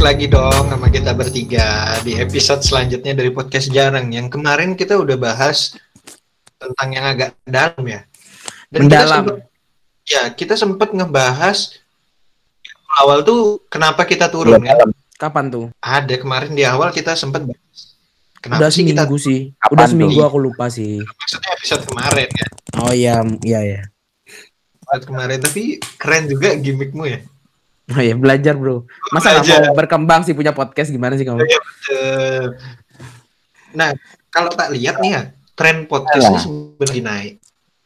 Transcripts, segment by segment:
balik lagi dong sama kita bertiga di episode selanjutnya dari podcast jarang. Yang kemarin kita udah bahas tentang yang agak dalam ya. Dan kita Mendalam. sempet, ya kita sempat ngebahas awal tuh kenapa kita turun kan? Kapan tuh? Ada kemarin di awal kita sempat bahas. Kenapa Udah sih kita seminggu sih. Kapan Udah tuh? seminggu aku lupa sih. maksudnya episode kemarin ya? Oh iya, iya ya. Episode kemarin tapi keren juga gimmickmu ya. Oh iya, belajar, Bro. Masa Belajar. mau berkembang sih punya podcast gimana sih kamu? Iya. Nah, kalau tak lihat nih ya, tren podcast ini Alah. sebenarnya naik.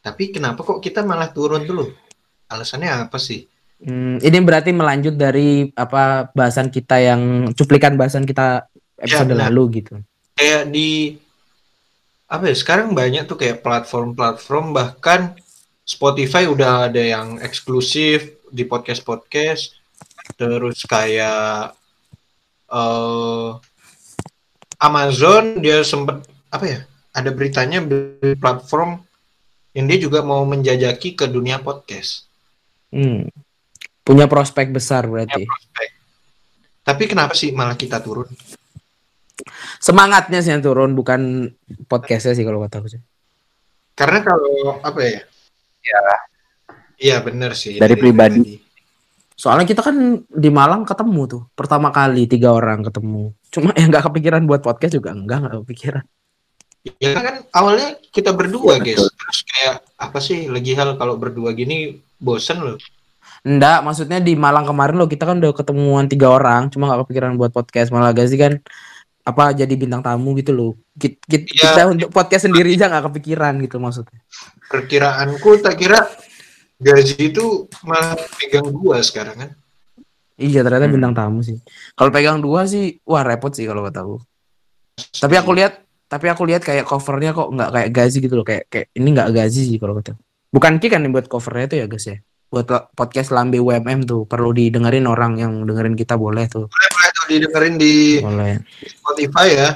Tapi kenapa kok kita malah turun dulu? Alasannya apa sih? Hmm, ini berarti melanjut dari apa bahasan kita yang cuplikan bahasan kita episode benar. lalu gitu. Kayak di apa ya? Sekarang banyak tuh kayak platform-platform bahkan Spotify udah ada yang eksklusif di podcast-podcast. Terus kayak eh Amazon dia sempet apa ya? Ada beritanya di platform yang dia juga mau menjajaki ke dunia podcast. Hmm. Punya prospek besar berarti. prospek. Tapi kenapa sih malah kita turun? Semangatnya sih yang turun bukan podcastnya sih kalau kata aku sih. Karena kalau apa ya? Iya. Iya benar sih. Dari pribadi. Soalnya kita kan di Malang ketemu tuh pertama kali tiga orang ketemu. Cuma yang nggak kepikiran buat podcast juga enggak nggak kepikiran. Ya kan awalnya kita berdua, Iya, guys. Terus kayak apa sih lagi hal kalau berdua gini bosen loh. Enggak, maksudnya di Malang kemarin loh kita kan udah ketemuan tiga orang, cuma nggak kepikiran buat podcast malah gak sih kan apa jadi bintang tamu gitu loh. Kita, kita, Iya. kita untuk podcast sendiri aja nggak kepikiran gitu maksudnya. Perkiraanku tak kira gaji itu malah pegang gua sekarang kan. Iya ternyata Hmm. bintang tamu sih. Kalau pegang dua sih, wah repot sih kalau kata aku. Tapi aku lihat, tapi aku lihat kayak covernya kok nggak kayak gazi gitu loh, kayak kayak ini nggak gazi sih kalau kata. Bukan Ki kan yang buat covernya itu ya guys ya. Buat podcast Lambe UMM tuh perlu didengerin orang yang dengerin kita boleh tuh. boleh tuh didengerin di Boleh. Spotify ya.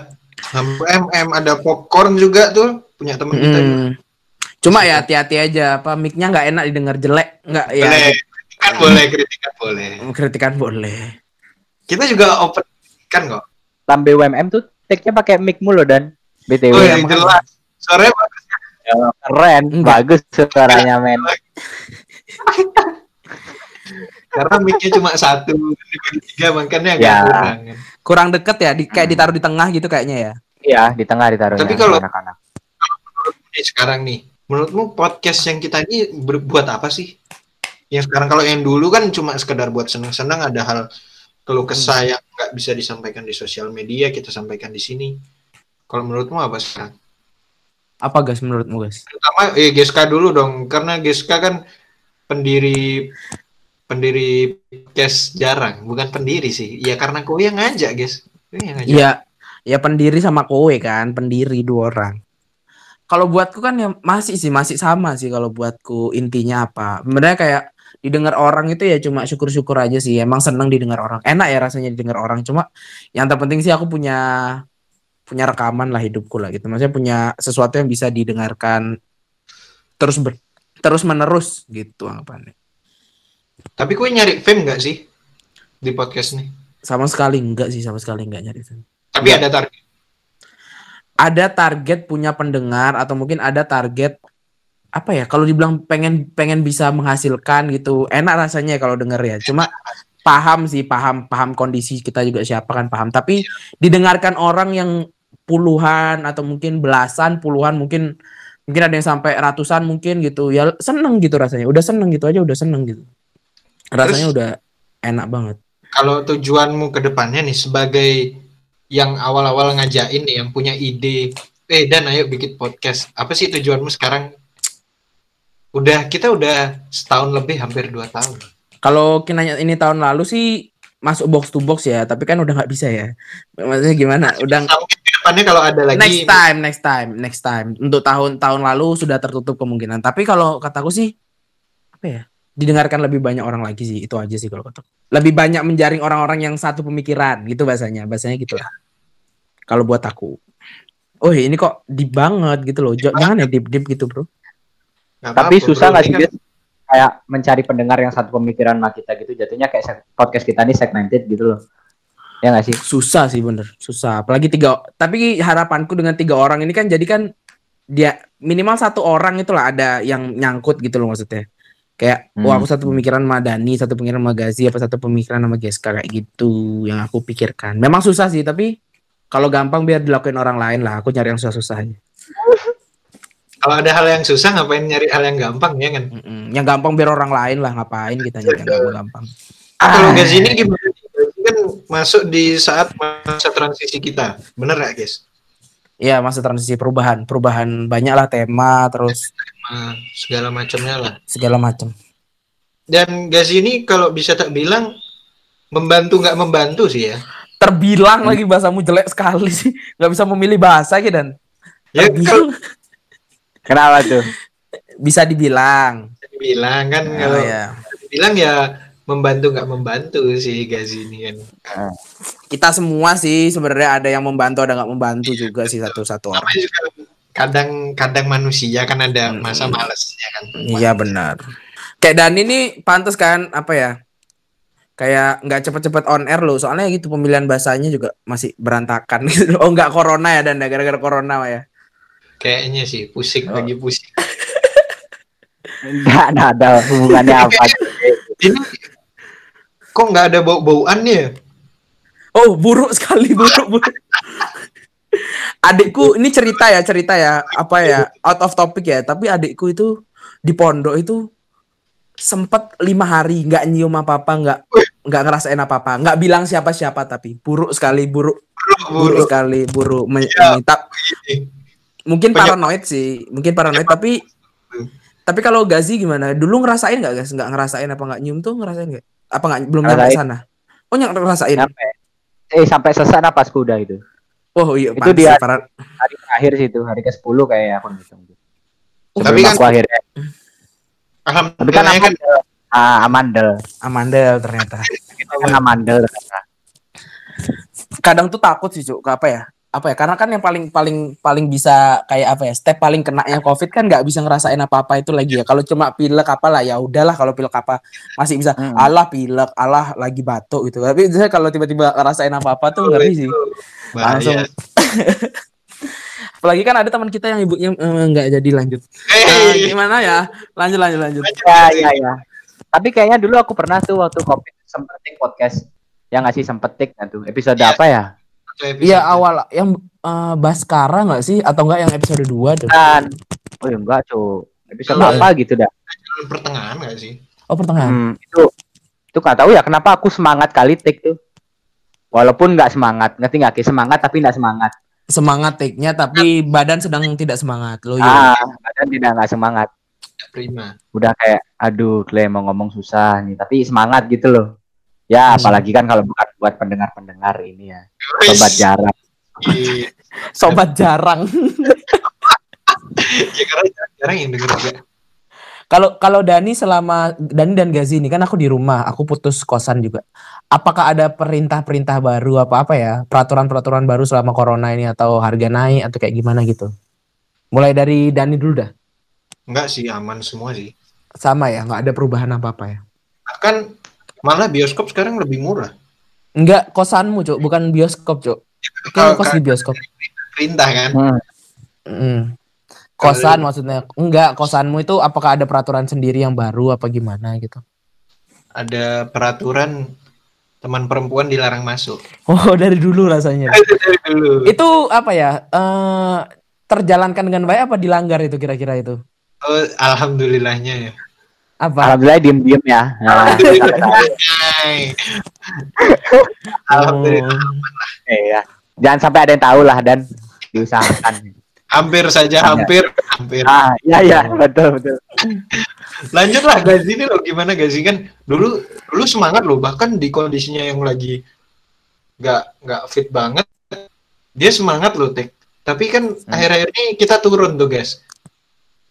MM ada popcorn juga tuh punya teman kita. juga. Cuma ya hati-hati aja, apa mic-nya nggak enak didengar jelek, nggak ya Boleh. Kan boleh kritikan boleh. kritikan boleh. Kita juga open kan kok. Lambe WMM tuh take-nya pakai mic mulu dan BTW. Oh, iya, yang makanya. jelas. Suaranya bagus. Keren, Enggak. bagus suaranya men. karena mic-nya cuma satu tiga makanya agak Ya. kurang kan. Kurang deket ya, di, kayak ditaruh di tengah gitu kayaknya ya. Iya, di tengah ditaruhnya. Tapi kalau- anak-anak. Sekarang nih, menurutmu podcast yang kita ini berbuat apa sih? Yang sekarang kalau yang dulu kan cuma sekedar buat senang-senang ada hal keluh kesah yang nggak bisa disampaikan di sosial media kita sampaikan di sini. Kalau menurutmu apa sekarang? Apa guys menurutmu guys? Pertama, eh Geska dulu dong, karena Geska kan pendiri pendiri podcast jarang, bukan pendiri sih. Ya karena kau yang ngajak, guys. Iya, ya pendiri sama kowe kan, pendiri dua orang. Kalau buatku kan ya masih sih, masih sama sih kalau buatku intinya apa. Sebenarnya kayak didengar orang itu ya cuma syukur-syukur aja sih. Emang seneng didengar orang. Enak ya rasanya didengar orang. Cuma yang terpenting sih aku punya punya rekaman lah hidupku lah gitu. Maksudnya punya sesuatu yang bisa didengarkan terus ber, terus menerus gitu anggapannya. Tapi kau nyari fame nggak sih di podcast nih? Sama sekali enggak sih, sama sekali enggak nyari itu. Tapi Nggak. ada target. Ada target punya pendengar atau mungkin ada target apa ya kalau dibilang pengen pengen bisa menghasilkan gitu enak rasanya kalau denger ya. Cuma paham sih paham paham kondisi kita juga siapa kan paham. Tapi didengarkan orang yang puluhan atau mungkin belasan puluhan mungkin mungkin ada yang sampai ratusan mungkin gitu ya seneng gitu rasanya. Udah seneng gitu aja udah seneng gitu. Rasanya Terus- udah enak banget. Kalau tujuanmu ke depannya nih sebagai yang awal-awal ngajain nih yang punya ide, eh dan ayo bikin podcast. Apa sih tujuanmu sekarang? Udah kita udah setahun lebih hampir dua tahun. Kalau kinanya ini tahun lalu sih masuk box to box ya, tapi kan udah nggak bisa ya. Maksudnya gimana? Udah depannya kalau ada lagi next time, next time, next time. Untuk tahun-tahun lalu sudah tertutup kemungkinan. Tapi kalau kataku sih apa ya? Didengarkan lebih banyak orang lagi sih, itu aja sih kalau kataku. Lebih banyak menjaring orang-orang yang satu pemikiran, gitu bahasanya. Bahasanya gitu lah. Kalau buat aku. Oh ini kok deep banget gitu loh. Jangan ya deep-deep gitu bro. Nggak Tapi apa-apa, susah nggak sih kan-? Kayak mencari pendengar yang satu pemikiran sama kita gitu. Jatuhnya kayak podcast kita ini segmented gitu loh. Ya nggak sih? Susah sih bener, susah. Apalagi tiga. Tapi harapanku dengan tiga orang ini kan jadi kan dia minimal satu orang itulah ada yang nyangkut gitu loh maksudnya. Kayak, Hmm. wah aku satu pemikiran sama Dani, satu pemikiran sama Gazi, apa satu pemikiran sama Geska kayak gitu yang aku pikirkan. Memang susah sih, tapi kalau gampang biar dilakuin orang lain lah. Aku nyari yang susah-susah aja. Kalau ada hal yang susah ngapain nyari hal yang gampang ya kan? Mm-mm. Yang gampang biar orang lain lah ngapain kita nyari yang gampang-gampang. Kalau Gazi ini gimana? Kan masuk di saat masa transisi kita, bener ya guys? Iya, masa transisi perubahan, perubahan banyak lah tema terus Nah, segala macamnya lah. segala macam. Dan Gazi ini kalau bisa tak bilang membantu nggak membantu sih ya. Terbilang lagi bahasamu jelek sekali sih. nggak bisa memilih bahasa gitu dan Ya kalau Kenapa tuh? bisa dibilang. bilang kan Oh, kalau ya. bilang ya membantu nggak membantu sih Gazi ini kan. Kita semua sih sebenarnya ada yang membantu ada nggak membantu juga sih satu-satu orang. Namanya juga kadang-kadang manusia kan ada Hmm. masa malesnya kan. Iya benar. Kayak Dani ini pantas kan apa ya? Kayak nggak cepet-cepet on air loh. Soalnya gitu pemilihan bahasanya juga masih berantakan gitu. Oh nggak corona ya dan gara-gara corona ya. Kayaknya sih pusing Oh. lagi pusing. Nggak ada, ada hubungannya apa? Ini kok nggak ada bau-bauannya? Oh buruk sekali buruk buruk. Adikku ini cerita ya cerita ya. Apa ya? Out of topic ya. Tapi adikku itu di pondok itu sempet lima hari nggak nyium apa apa nggak nggak ngerasain apa apa nggak bilang siapa siapa tapi buruk sekali buruk. Buruk sekali buruk Men- Iya. ini, tak- mungkin paranoid sih mungkin paranoid tapi tapi kalau Gazi gimana? Dulu ngerasain nggak guys nggak ngerasain apa nggak nyium tuh ngerasain nggak? Apa nggak belum nyampe Ngerasain. sana? Oh nggak ngerasain? Sampai eh sampai sesak napas kuda itu. Oh iya Itu dia- ya, para- Hari terakhir sih itu, hari ke-10 kayak aku ngitung. Tapi kan- aku akhirnya. Tapi kan Alhamdulillah kan. Ah, amandel. Amandel ternyata kan amandel. kadang tuh takut sih cuk ke apa ya apa ya karena kan yang paling paling paling bisa kayak apa ya step paling kenanya covid kan nggak bisa ngerasain apa apa itu lagi ya kalau cuma pilek apa lah ya udahlah kalau pilek apa masih bisa Mm-mm. alah pilek alah lagi batuk gitu tapi saya kalau tiba-tiba ngerasain apa apa tuh ngeri sih bahaya. langsung apalagi kan ada teman kita yang ibunya eh, nggak jadi lanjut Nah, Hey, gimana ya lanjut lanjut lanjut Ya, ya, ya. Tapi kayaknya dulu aku pernah tuh waktu covid sempet take podcast. Ya nggak sih sempet take nggak tuh? Episode Iya. apa ya? Iya awal yang eh, Baskara nggak sih atau enggak yang episode 2 tuh Dan oh ya enggak, Cuk. Episode Enggak. apa gitu dah. pertengahan nggak sih? oh pertengahan Hmm, itu itu nggak tahu ya kenapa aku semangat kali take tuh. Walaupun nggak semangat, ngerti nggak? Kayak semangat tapi nggak semangat. semangat take-nya tapi badan sedang tidak semangat lo Ah, badan tidak nggak semangat. Prima. Udah kayak, aduh, Clay mau ngomong susah nih, tapi semangat gitu loh. Ya, Hmm. apalagi kan kalau bukan buat pendengar-pendengar ini ya, sobat jarak. Iya. sobat jarang ya karena jarang yang denger juga. kalau kalau Dani selama Dani dan Gazi ini kan aku di rumah aku putus kosan juga apakah ada perintah-perintah baru apa apa ya peraturan-peraturan baru selama corona ini atau harga naik atau kayak gimana gitu mulai dari Dani dulu dah Enggak sih, aman semua sih. sama ya nggak ada perubahan apa apa ya Bahkan malah bioskop sekarang lebih murah. Enggak kosanmu cuk bukan bioskop cuk kan kos di bioskop perintah kan. Hmm. Mm. kosan maksudnya enggak kosanmu itu apakah ada peraturan sendiri yang baru apa gimana gitu Ada peraturan teman perempuan dilarang masuk. oh dari dulu rasanya Itu dari dulu. itu apa ya eh terjalankan dengan baik apa dilanggar itu kira-kira itu Oh, alhamdulillahnya ya. Apa Alhamdulillah diem-diem ya. Nah. Alhamdulillah. Oh. iya. Jangan sampai ada yang tahu lah dan diusahakan. Hampir saja, hampir, hampir. Ah, iya iya, betul betul. Lanjutlah Gazi ini loh gimana Gazi kan dulu dulu semangat loh bahkan di kondisinya yang lagi nggak nggak fit banget dia semangat loh Tek. Tapi kan akhir-akhir ini kita turun tuh guys.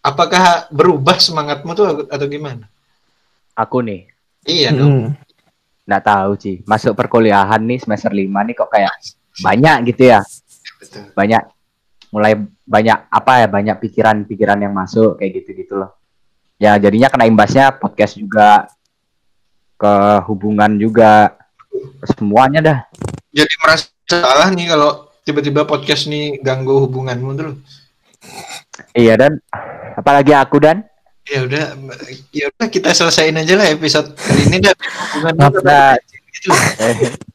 Apakah berubah semangatmu tuh atau gimana? Aku nih, Iya dong. Hmm. nggak tahu sih. Masuk perkuliahan nih semester 5 nih kok kayak banyak gitu ya. Betul. Banyak mulai banyak apa ya banyak pikiran-pikiran yang masuk kayak gitu-gitu loh. Ya jadinya kena imbasnya podcast juga ke hubungan juga semuanya dah. jadi merasa salah nih kalau tiba-tiba podcast nih ganggu hubunganmu tuh. Iya dan apalagi aku dan Ya udah, ya udah kita selesaiin aja lah episode kali ini dan hubungan gitu.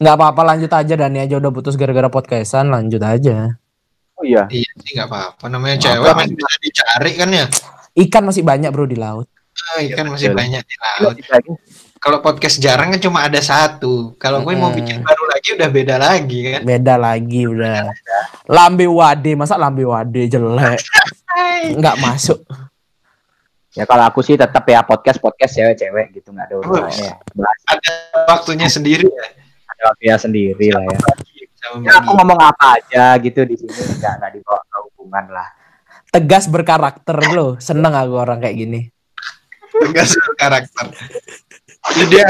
Nggak apa-apa lanjut aja Dani aja udah putus gara-gara podcastan lanjut aja. Oh iya. Iya sih nggak apa-apa. Namanya Nggak cewek apa-apa. masih bisa dicari kan ya. Ikan masih banyak bro di laut. Ah, ikan masih betul. banyak di laut. Kalau podcast jarang kan cuma ada satu. Kalau gue mau Mm-mm. bikin baru lagi udah beda lagi kan. Beda lagi udah. Lambe wade masa lambe wade jelek. Nggak masuk. Ya kalau aku sih tetap ya podcast podcast cewek-cewek gitu nggak ada urusannya. ya. Ada waktunya sendiri ya. ada waktunya sendiri lah ya. Ya, aku ngomong apa aja gitu di sini nggak nggak dibawa ke hubungan lah. Tegas berkarakter loh. Seneng aku orang kayak gini. tegas karakter. Ide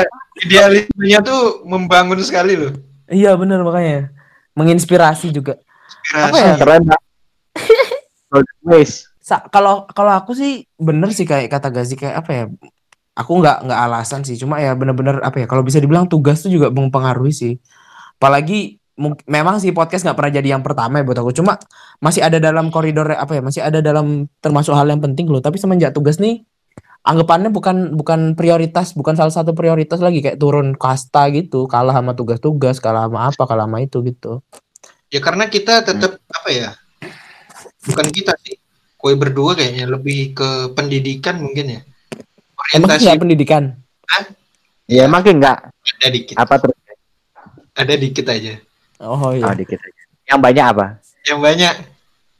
idealismenya tuh membangun sekali loh. Iya bener makanya. Menginspirasi juga. Inspirasi. Apa ya? Keren kalau kalau aku sih bener sih kayak kata Gazi kayak apa ya aku nggak nggak alasan sih cuma ya bener-bener apa ya kalau bisa dibilang tugas tuh juga mempengaruhi sih apalagi memang sih podcast nggak pernah jadi yang pertama ya buat aku cuma masih ada dalam koridor apa ya masih ada dalam termasuk hal yang penting loh tapi semenjak tugas nih anggapannya bukan bukan prioritas bukan salah satu prioritas lagi kayak turun kasta gitu kalah sama tugas-tugas kalah sama apa kalah sama itu gitu Ya karena kita tetap apa ya? Bukan kita sih. Kue berdua kayaknya lebih ke pendidikan mungkin ya. emang Orientasi nggak pendidikan Ya makin nggak ada dikit. apa terus? Ada dikit aja. oh iya Oh dikit aja. Yang banyak apa? Yang banyak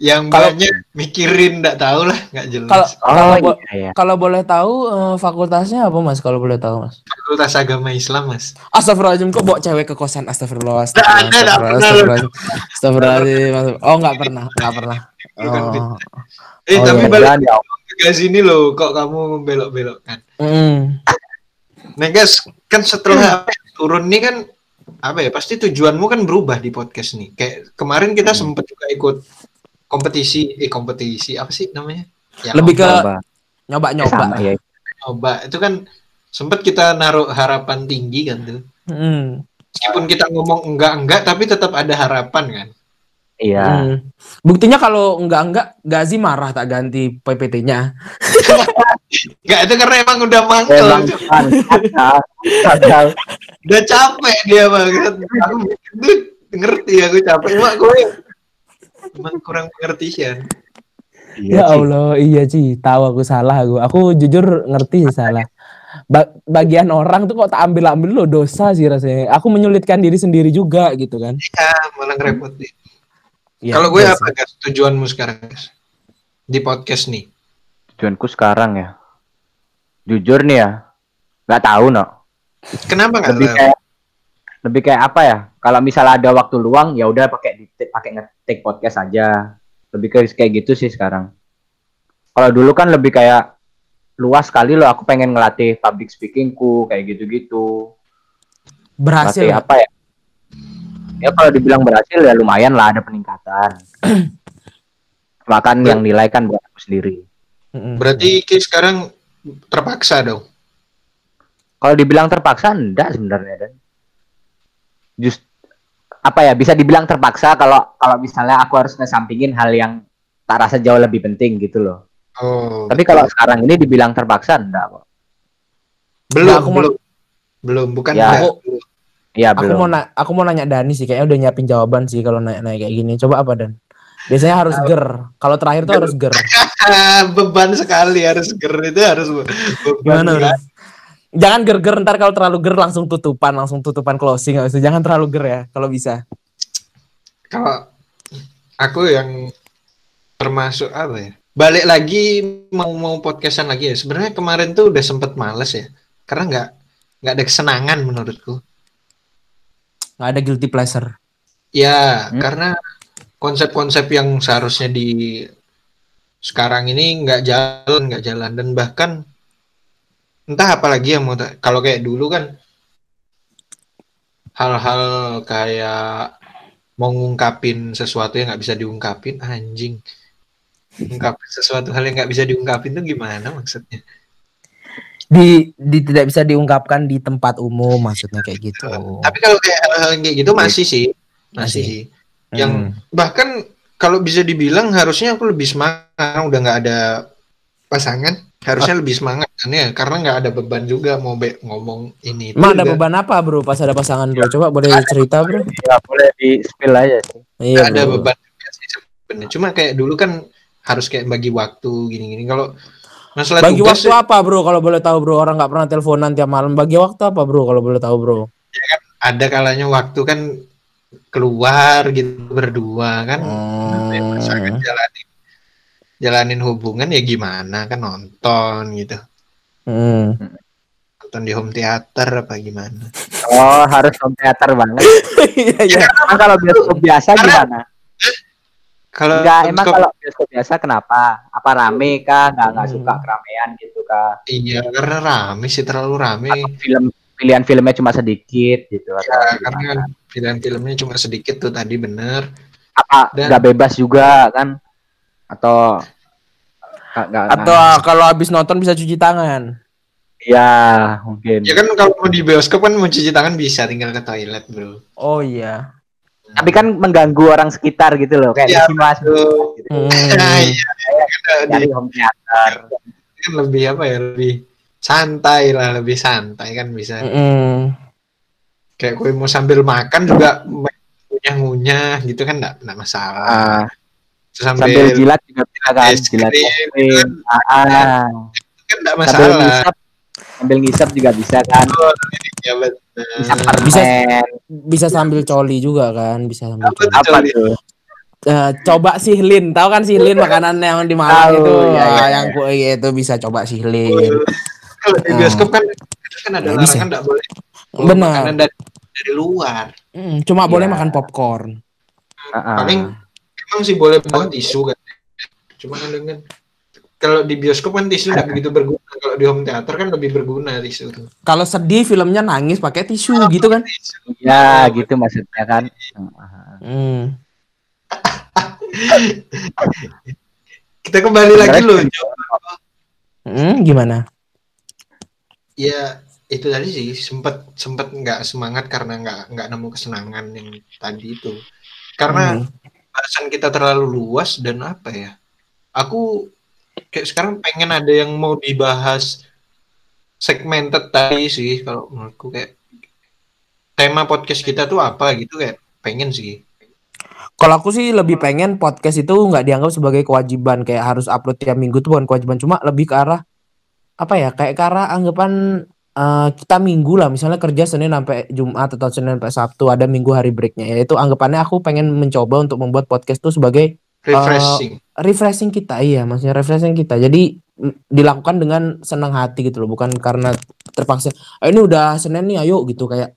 yang Kalau- banyak mikirin nggak tahu lah, nggak jelas. kalau kalau Oh bo- iya ya. Kalau boleh tahu eh, fakultasnya apa mas? Kalau boleh tahu mas? Fakultas Agama Islam, Mas. Astagfirullahaladzim kok bawa cewek ke kosan Astagfirullah. Astagfirullahaladzim Astagfirullahaladzim Astagfirullahaladzim. Oh nggak pernah Nggak pernah oh. Eh, Oh, tapi iya. balik ya ke sini loh, kok kamu belok-belokkan. Mm. Nah guys, kan setelah turun nih kan apa ya? Pasti tujuanmu kan berubah di podcast nih. Kayak kemarin kita Hmm. sempet juga ikut kompetisi, eh kompetisi apa sih namanya? Ya, Lebih ke nyoba-nyoba ya. coba itu kan sempet kita naruh harapan tinggi kan tuh. Mm. Meskipun kita ngomong enggak-enggak, tapi tetap ada harapan kan. Iya. Mm. Buktinya kalau enggak-enggak Gazi marah tak ganti PPT-nya Enggak itu karena emang udah mangkel. Emang kan, kacau. Kacau. udah capek dia banget. Aku ngerti aku capek, mak gue emang kurang pengertian. Iya Ya. Allah iya sih Tahu aku salah aku Aku jujur ngerti sih salah Ba- Bagian orang tuh kok tak ambil-ambil lo dosa sih rasanya Aku menyulitkan diri sendiri juga gitu kan Ya, malah ngerepotin. Ya, Kalau gue iya apa guys? Tujuanmu sekarang guys? Di podcast nih. Tujuanku sekarang ya. Jujur nih ya. Nggak tahu no. Kenapa nggak Lebih tahu? kayak lebih kayak apa ya? Kalau misalnya ada waktu luang ya udah pakai di pakai ngetik podcast aja. Lebih kayak kayak gitu sih sekarang. Kalau dulu kan lebih kayak luas sekali loh aku pengen ngelatih public speakingku kayak gitu-gitu. Berhasil Latih apa ya? Ya kalau dibilang berhasil ya lumayan lah ada peningkatan. Makan yang nilai kan buat aku sendiri. Berarti Ki sekarang terpaksa dong. Kalau dibilang terpaksa enggak sebenarnya dan just apa ya bisa dibilang terpaksa kalau kalau misalnya aku harus ngesampingin hal yang tak rasa jauh lebih penting gitu loh. Oh. Tapi kalau sekarang ini dibilang terpaksa enggak kok. belum, Nah, aku mau- belum, belum, bukan Ya. enggak. Iya Aku belum. mau na- aku mau nanya Dani sih kayaknya udah nyiapin jawaban sih kalau naik-naik kayak gini. Coba apa Dan? Biasanya harus ger. Kalau terakhir tuh harus ger. Beban sekali harus ger itu harus be- beban. Gimana? Jangan ger-ger ntar kalau terlalu ger langsung tutupan, langsung tutupan closing itu. Jangan terlalu ger ya kalau bisa. Kalau aku yang termasuk apa ya? Balik lagi mau mau podcastan lagi ya. Sebenarnya kemarin tuh udah sempet males ya. Karena nggak nggak ada kesenangan menurutku. nggak ada guilty pleasure. Ya, Hmm. karena konsep-konsep yang seharusnya di sekarang ini nggak jalan, nggak jalan dan bahkan entah apa lagi yang mau kalau kayak dulu kan hal-hal kayak mau ngungkapin sesuatu yang nggak bisa diungkapin anjing ngungkapin sesuatu hal yang nggak bisa diungkapin tuh gimana maksudnya di, di tidak bisa diungkapkan di tempat umum maksudnya kayak gitu. Tapi kalau kayak hal-hal kayak gitu masih sih, masih Masih. sih. Yang Hmm. bahkan kalau bisa dibilang harusnya aku lebih semangat udah nggak ada pasangan, harusnya lebih semangat kan ya, karena nggak ada beban juga mau be- ngomong ini. itu Emang ada juga. beban apa bro pas ada pasangan bro? Coba boleh cerita bro? Ya boleh di spill aja sih. Iya Nggak ada bro. beban sebenarnya. Cuma kayak dulu kan harus kayak bagi waktu gini-gini. Kalau masalah Bagi tugas waktu apa bro kalau boleh tahu bro? Orang nggak pernah teleponan tiap malam. Bagi waktu apa bro kalau boleh tahu bro? ada kalanya waktu kan keluar gitu berdua kan. Hmm. Pasangan jalanin jalanin hubungan ya gimana kan nonton gitu. Hmm. Nonton di home theater apa gimana. Oh harus home theater banget. Iya iya. Emang kalau bioskop biasa gimana? Kalau Enggak, emang kalau bioskop biasa kenapa? Apa rame kah? Nggak nggak Hmm. suka keramaian gitu kah? iya karena rame sih terlalu rame. Atau film pilihan filmnya cuma sedikit gitu atau Ya, karena kan pilihan filmnya cuma sedikit tuh tadi bener. apa dan- nggak bebas juga kan? Atau nggak Atau kalau habis nonton bisa cuci tangan. ya mungkin. Ya kan kalau mau di bioskop kan mau cuci tangan bisa tinggal ke toilet bro. Oh iya. Tapi kan mengganggu orang sekitar gitu loh, kayak Iya, di Mas betul. gitu. Hmm. Nah, iya, kan Dari di- home theater. kan lebih apa ya lebih santai lah lebih santai kan bisa Mm-mm. kayak kue mau sambil makan juga ngunyah-ngunyah gitu kan enggak enggak masalah Ah, Terus sambil, sambil jilat juga bisa kan, es jilat krim, es krim. Ah, ah. kan enggak Sambil masalah ngisap, sambil ngisap juga bisa kan. ya betul Ngisap Bisa- permen. Bisa sambil coli juga kan, bisa sambil Apa coli. Apa tuh? Eh, coba sihlin, tahu kan sihlin makanan yang di Malang itu, iya, iya, Ah, iya. yang kue itu bisa coba sihlin. kalau di bioskop kan kan ada bisa. larangan enggak boleh Benar. makanan dari, dari luar Mm, cuma boleh Iya. makan popcorn. Ah, ah. paling emang sih boleh bawa tisu kan cuma kan dengan kalau di bioskop kan tisu nggak begitu berguna kalau di home theater kan lebih berguna tisu tuh Kalau sedih filmnya nangis pakai tisu gitu kan. Tisu. Ya gitu maksudnya kan. Hmm. kita kembali lagi loh Jo. Hmm, gimana? ya itu tadi sih sempat sempat nggak semangat karena nggak nggak nemu kesenangan yang tadi itu karena Hmm. Bahasan kita terlalu luas dan apa ya? Aku kayak sekarang pengen ada yang mau dibahas segmented tadi sih kalau menurutku kayak tema podcast kita tuh apa gitu kayak pengen sih. Kalau aku sih lebih pengen podcast itu nggak dianggap sebagai kewajiban kayak harus upload tiap minggu tuh bukan kewajiban cuma lebih ke arah apa ya kayak ke arah anggapan eh, kita minggu lah misalnya kerja Senin sampai Jumat atau Senin sampai Sabtu ada minggu hari breaknya. Ya itu anggapannya aku pengen mencoba untuk membuat podcast tuh sebagai refreshing. refreshing kita iya maksudnya refreshing kita. Jadi dilakukan dengan senang hati gitu loh bukan karena terpaksa "Ah, ini udah Senin nih ayo gitu. Kayak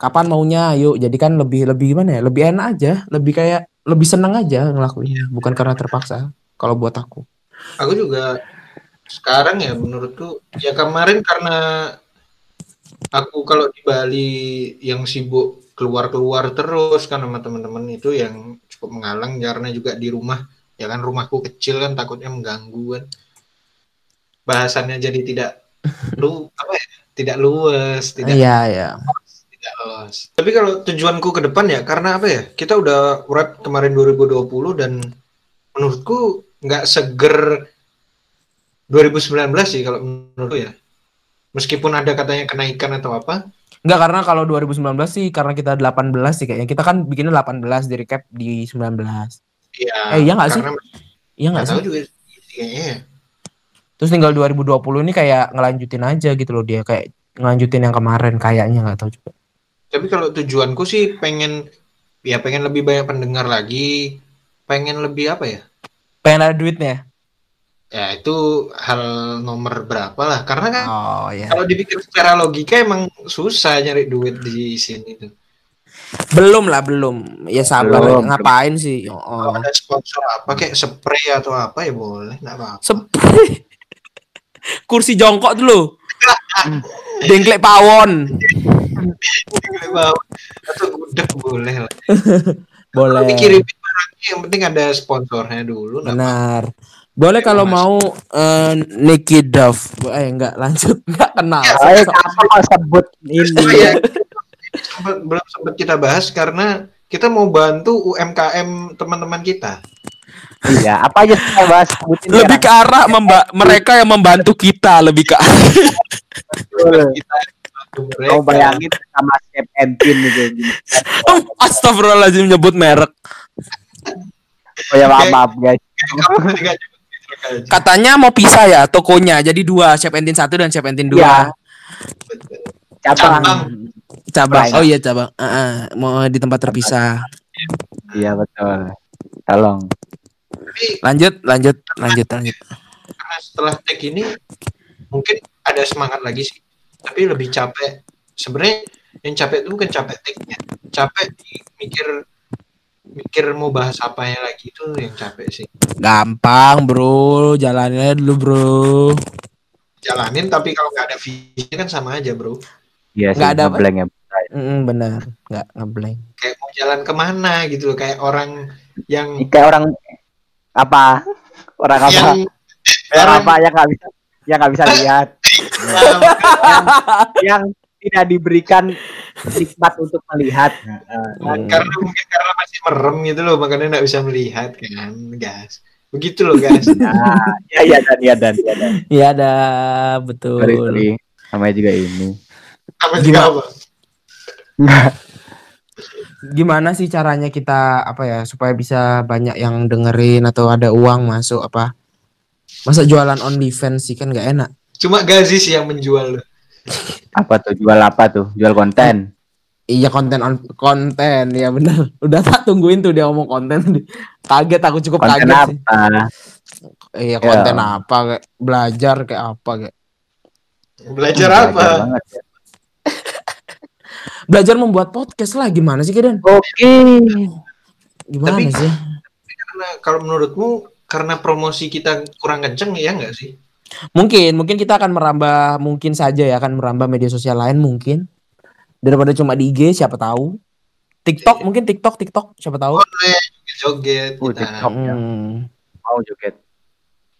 kapan maunya ayo. Jadi kan lebih lebih gimana ya lebih enak aja lebih kayak lebih senang aja ngelakuin bukan karena terpaksa kalau buat aku. Aku juga sekarang ya menurutku ya kemarin karena aku kalau di Bali yang sibuk keluar-keluar terus kan sama teman-teman itu yang cukup menghalang karena juga di rumah ya kan rumahku kecil kan takutnya mengganggu kan. Bahasannya jadi tidak lu apa ya tidak luas tidak iya iya. tidak luas. Tapi kalau tujuanku ke depan ya karena apa ya kita udah wrap kemarin 2020 dan menurutku nggak seger 2019 sih kalau menurutku ya meskipun ada katanya kenaikan atau apa Enggak karena kalau 2019 sih karena kita 18 sih kayaknya kita kan bikinnya 18 di recap di 19 ya Eh, iya nggak sih? iya nggak nggak sih juga kayaknya ya. Terus tinggal 2020 ini kayak ngelanjutin aja gitu loh dia kayak ngelanjutin yang kemarin kayaknya nggak tahu juga. tapi kalau tujuanku sih pengen ya pengen lebih banyak pendengar lagi pengen lebih apa ya Pengen ada duitnya. Ya itu hal nomor berapa lah karena kan Oh iya. kalau dipikir secara logika emang susah nyari duit di sini tuh Belum lah belum. Ya sabar Belum. ngapain sih? Oh. kalau ada sponsor apa kayak spray atau apa ya boleh nggak apa-apa Sepi. Kursi jongkok dulu. Dengklek pawon. Boleh bawa. atau gudeg boleh lah Boleh. barangnya yang penting ada sponsornya dulu nah, Benar. Boleh kalau Mas. mau eh, Nicky Dove. Eh enggak lanjut enggak kenal. Ayo apa kau sebut Oh, iya. ini? Sempet- belum sempat kita bahas karena kita mau bantu UMKM teman-teman kita. Iya, apa aja kita bahas sebutin Lebih ke arah memba- mereka yang membantu kita lebih ke arah. Kau bayangin sama Chef Entin gitu. Astagfirullahaladzim nyebut merek. Oh ya maaf, maaf guys. Katanya mau pisah ya tokonya. Jadi dua, Chef Entin 1 dan Chef Entin 2. Iya. Betul. Cabang. Cabang. Oh iya cabang. Ah, ah, mau di tempat terpisah. Iya betul. Tolong. Lanjut, lanjut, lanjut, lanjut. karena setelah tag ini mungkin ada semangat lagi sih. Tapi lebih capek. Sebenarnya yang capek itu bukan capek tagnya. Capek mikir mikir mau bahas apa yang lagi itu yang capek sih. Gampang, Bro. Jalannya dulu, Bro. Jalanin tapi kalau nggak ada visi kan sama aja bro. Iya sih. Nggak ada ngeblank ya. Mm, benar. Enggak ngeblank. Kayak mau jalan ke mana gitu loh. Kayak orang yang Kayak orang apa? Orang apa? yang Orang apa yang nggak bisa yang nggak bisa lihat, yang, yang tidak diberikan nikmat untuk melihat. Heeh. Hmm. karena mungkin karena masih merem gitu loh makanya nggak bisa melihat kan gas begitu loh guys Nah, ya ya dan ya dan ya dan. Iya ada betul. Sorry, sorry. Namanya juga ini. apa juga Gimana? apa Gimana sih caranya kita apa ya supaya bisa banyak yang dengerin atau ada uang masuk apa? Masa jualan OnlyFans sih kan nggak enak. cuma gazi sih yang menjual loh Apa tuh jual apa tuh? Jual konten. Iya konten on konten ya benar. Udah tak tungguin tuh dia ngomong konten. Kaget aku cukup Konten kaget sih. apa? Iya konten Ya. apa kayak belajar kayak apa kayak. belajar Hmm, apa belajar banget ya. Belajar membuat podcast lah gimana sih Kidan? Oke. Gimana Tapi- sih? karena kalau menurutmu karena promosi kita kurang kenceng ya nggak sih Mungkin, mungkin kita akan merambah, mungkin saja ya akan merambah media sosial lain mungkin. Daripada cuma di IG, siapa tahu. TikTok, mungkin TikTok, TikTok, siapa tahu. joget Oh, kita. TikTok. ya. Hmm. Mau joget.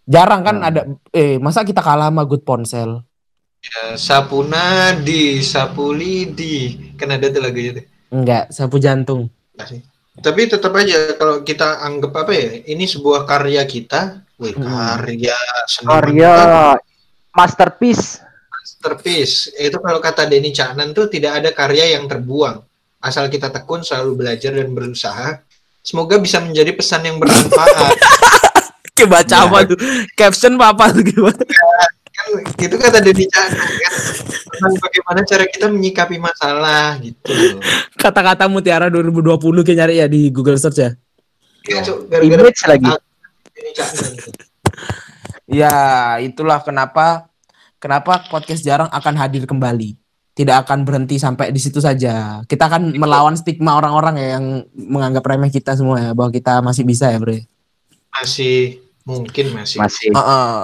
Jarang kan Hmm. ada, eh masa kita kalah sama Good Ponsel? Ya, sapu nadi sapu lidi kan ada tuh lagunya tuh Enggak, sapu jantung. tapi tetap aja kalau kita anggap apa ya ini sebuah karya kita Wih, Hmm. karya seniman Karya masterpiece. masterpiece itu kalau kata Denny Caknan tuh tidak ada karya yang terbuang asal kita tekun selalu belajar dan berusaha semoga bisa menjadi pesan yang bermanfaat Kayak baca Ya. apa tuh? Caption apa, apa tuh gimana? kan itu kata Denny Caknan kan tentang bagaimana cara kita menyikapi masalah gitu Kata-kata Mutiara 2020 kayak nyari ya di Google Search ya. Ya, Cuk, gara-gara Image lagi. Ya, itulah kenapa kenapa podcast jarang akan hadir kembali. Tidak akan berhenti sampai di situ saja. Kita akan melawan stigma orang-orang ya yang menganggap remeh kita semua ya bahwa kita masih bisa ya, Bre. masih mungkin masih Masih. Heeh.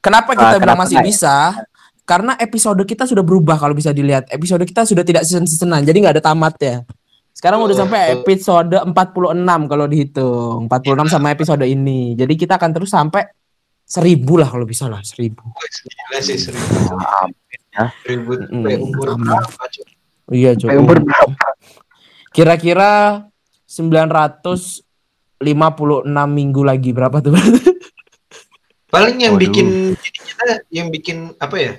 Kenapa Ah, kita bilang kenapa masih ya? bisa? Karena episode kita sudah berubah kalau bisa dilihat. Episode kita sudah tidak season-seasonan, jadi nggak ada tamat ya. Sekarang udah Oh, sampai oh. episode 46 kalau dihitung. 46 sama episode ini. Jadi kita akan terus sampai seribu lah kalau bisa lah, seribu. gila sih seribu Ah, seribu umur berapa? Iya, Cok. umur berapa? Kira-kira 956 minggu lagi berapa tuh? paling yang Waduh. bikin jadi kita yang bikin apa ya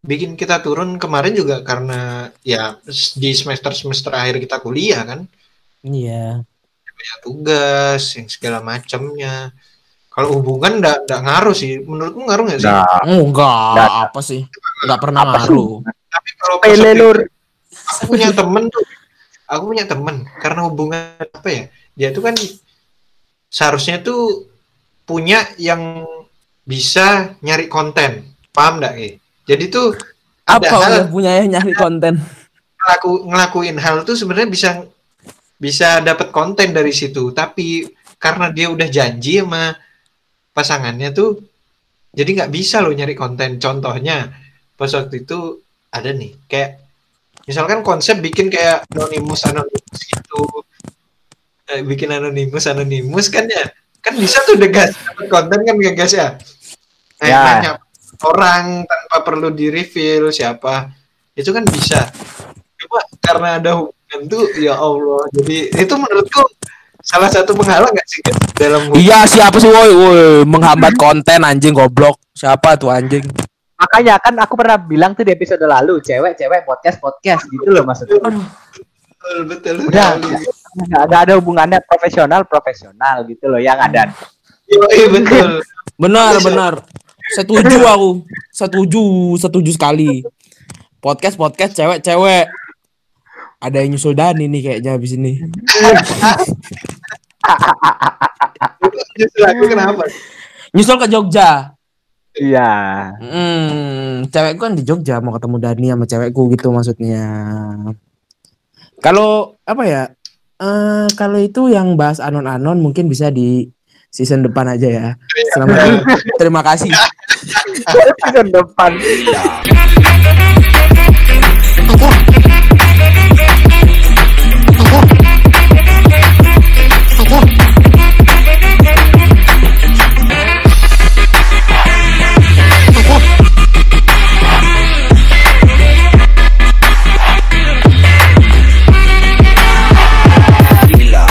bikin kita turun kemarin juga karena ya di semester semester akhir kita kuliah kan Iya. banyak tugas yang segala macamnya kalau hubungan nggak nggak ngaruh sih menurutmu ngaruh nggak sih enggak, Nggak. apa sih? Enggak pernah Apa sih? ngaruh. tapi kalau lur. aku punya temen tuh aku punya temen karena hubungan apa ya dia tuh kan seharusnya tuh punya yang bisa nyari konten paham nggak eh jadi tuh ada Apa hal punya yang nyari konten? ngelaku, ngelakuin hal tuh sebenarnya bisa bisa dapat konten dari situ. Tapi karena dia udah janji sama pasangannya tuh jadi nggak bisa loh nyari konten. Contohnya pas waktu itu ada nih kayak misalkan konsep bikin kayak anonimus anonimus gitu. Eh, bikin anonimus anonimus kan ya? Kan bisa tuh degas dapat konten kan ngegas ya? Eh, Ya. nanya orang tanpa perlu di reveal siapa itu kan bisa cuma karena ada hubungan tuh ya Allah jadi itu menurutku salah satu penghalang gak sih dalam hubungan Iya siapa sih woi woi menghambat konten anjing goblok. Siapa tuh anjing? Makanya kan aku pernah bilang tuh di episode lalu, cewek-cewek podcast podcast gitu loh maksudnya. betul betul Udah, nggak nggak ada hubungannya profesional profesional gitu loh yang ada. Yoi, betul Benar benar. Setuju aku. Setuju setuju sekali. Podcast podcast cewek cewek. Ada yang nyusul Dani nih kayaknya habis ini. justru aku kenapa Nyusul ke Jogja. Iya. Hmm, cewekku kan di Jogja mau ketemu Dani sama cewekku gitu maksudnya. Kalau apa ya? Eh kalau itu yang bahas anon-anon mungkin bisa di season depan aja ya. Selamat terima kasih. Parang pinandapan.